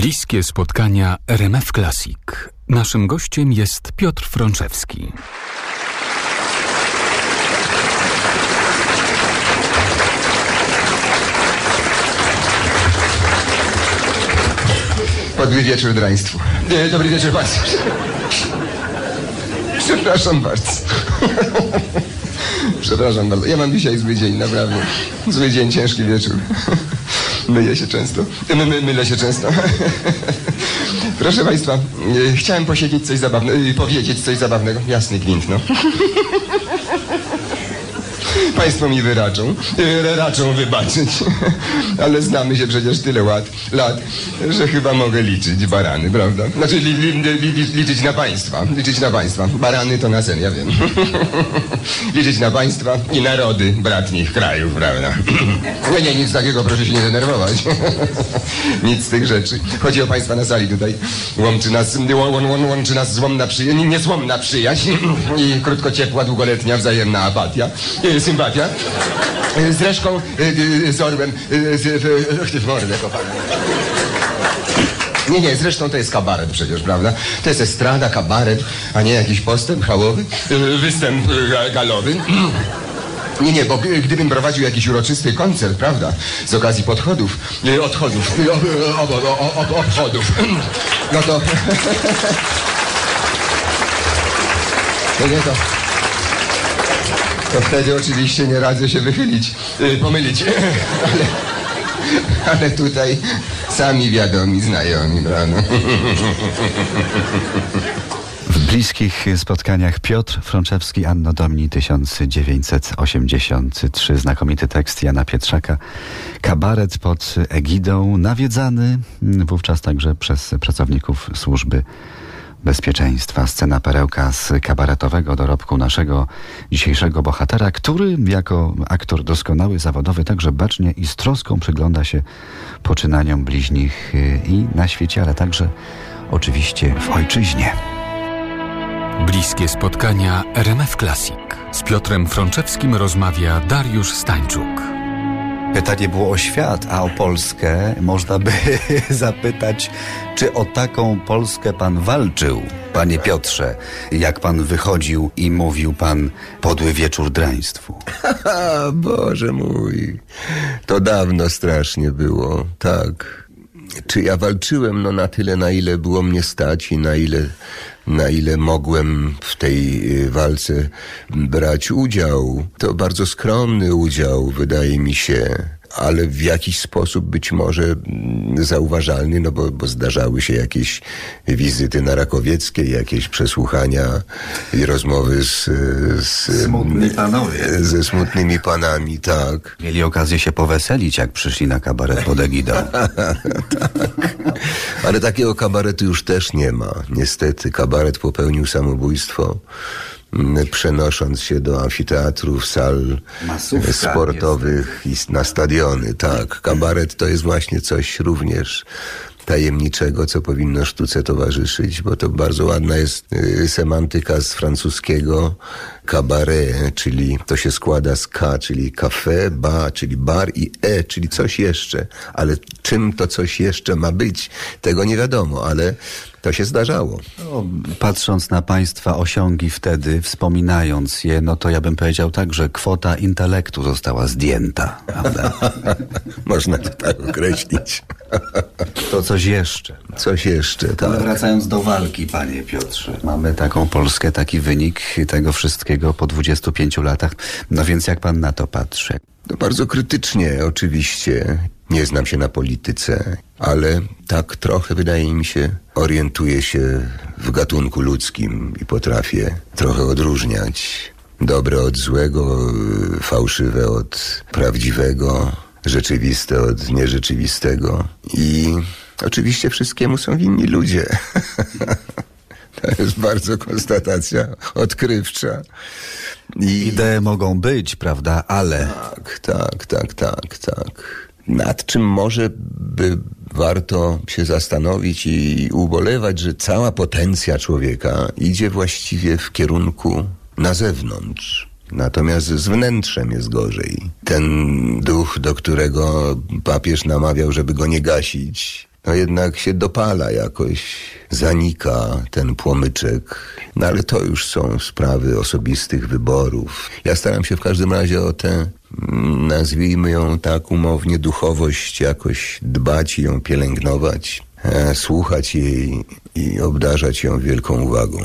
Bliskie spotkania RMF Classic. Naszym gościem jest Piotr Frączewski. Dobry wieczór draństwu. Nie, dobry wieczór Państwu. Przepraszam bardzo. Przepraszam bardzo. Ja mam dzisiaj zły dzień, naprawdę. Zły dzień, ciężki wieczór. Myję się często. My, my, mylę się często. Proszę Państwa, e, chciałem posiedzieć coś zabawnego, e, powiedzieć coś zabawnego. Jasny gwint, no. Państwo mi wyraczą, e, raczą wybaczyć, ale znamy się przecież tyle lat, lat, że chyba mogę liczyć barany, prawda? Znaczy li, li, li, liczyć na państwa, liczyć na państwa. Barany to na sen, ja wiem. liczyć na państwa i narody bratnich krajów, prawda? nie, nie, nic takiego, proszę się nie denerwować. nic z tych rzeczy. Chodzi o państwa na sali tutaj. Łączy nas, łą, łą, łączy nas złomna przyjaźń, niezłomna przyjaźń i krótko ciepła, długoletnia wzajemna apatia. E, sympatia. E, Zresztą e, e, z orłem, z, w, w mordę kopany. Nie, nie, zresztą to jest kabaret przecież, prawda? To jest estrada, kabaret, a nie jakiś postęp hałowy, występ galowy. Nie, nie, bo gdybym prowadził jakiś uroczysty koncert, prawda, z okazji podchodów, odchodów, obchodów, no to... To nie to... To wtedy oczywiście nie radzę się wychylić, y, pomylić, ale, ale tutaj sami wiadomi, znajomi, prawda? W bliskich spotkaniach Piotr Frączewski, Anno Domini 1983, znakomity tekst Jana Pietrzaka, kabaret pod egidą, nawiedzany wówczas także przez pracowników służby bezpieczeństwa. Scena perełka z kabaretowego dorobku naszego dzisiejszego bohatera, który jako aktor doskonały, zawodowy także bacznie i z troską przygląda się poczynaniom bliźnich y, i na świecie, ale także oczywiście w ojczyźnie. Bliskie spotkania RMF Classic. Z Piotrem Frączewskim rozmawia Dariusz Stańczuk. Pytanie było o świat, a o Polskę można by zapytać, czy o taką Polskę pan walczył, panie Piotrze, jak pan wychodził i mówił pan podły wieczór draństwu. Boże mój, to dawno strasznie było, tak. Czy ja walczyłem, no na tyle, na ile było mnie stać i na ile, na ile mogłem w tej y, walce brać udział. To bardzo skromny udział, wydaje mi się. Ale w jakiś sposób być może mm, zauważalny, no bo, bo zdarzały się jakieś wizyty na Rakowieckiej, jakieś przesłuchania i rozmowy z, z Smutni panowie. ze smutnymi panami, tak. Mieli okazję się poweselić, jak przyszli na kabaret pod egidą. Ale takiego kabaretu już też nie ma. Niestety, kabaret popełnił samobójstwo, przenosząc się do amfiteatrów, sal Masówka, sportowych i na stadiony. Tak, kabaret to jest właśnie coś również tajemniczego, co powinno sztuce towarzyszyć, bo to bardzo ładna jest y, semantyka z francuskiego cabaret, czyli to się składa z K, czyli café, ba, czyli bar i E, czyli coś jeszcze. Ale czym to coś jeszcze ma być, tego nie wiadomo, ale to się zdarzało. No, patrząc na państwa osiągi wtedy, wspominając je, no to ja bym powiedział tak, że kwota intelektu została zdjęta. Prawda? Można to tak określić. To coś jeszcze. Coś jeszcze, Ale tak. wracając do walki, panie Piotrze. Mamy taką Polskę, taki wynik tego wszystkiego po 25 latach. No więc jak pan na to patrzy? No bardzo krytycznie, oczywiście. Nie znam się na polityce, ale tak trochę, wydaje mi się, orientuję się w gatunku ludzkim i potrafię trochę odróżniać dobre od złego, fałszywe od prawdziwego, rzeczywiste od nierzeczywistego. I oczywiście wszystkiemu są winni ludzie. To jest bardzo konstatacja odkrywcza. I Idee mogą być, prawda, ale tak, tak, tak, tak, tak. Nad czym może by warto się zastanowić i ubolewać, że cała potencja człowieka idzie właściwie w kierunku na zewnątrz. Natomiast z wnętrzem jest gorzej. Ten duch, do którego papież namawiał, żeby go nie gasić, no jednak się dopala jakoś, zanika ten płomyczek. No ale to już są sprawy osobistych wyborów. Ja staram się w każdym razie o tę, mm, nazwijmy ją tak umownie, duchowość jakoś dbać i ją pielęgnować, e, słuchać jej i obdarzać ją wielką uwagą.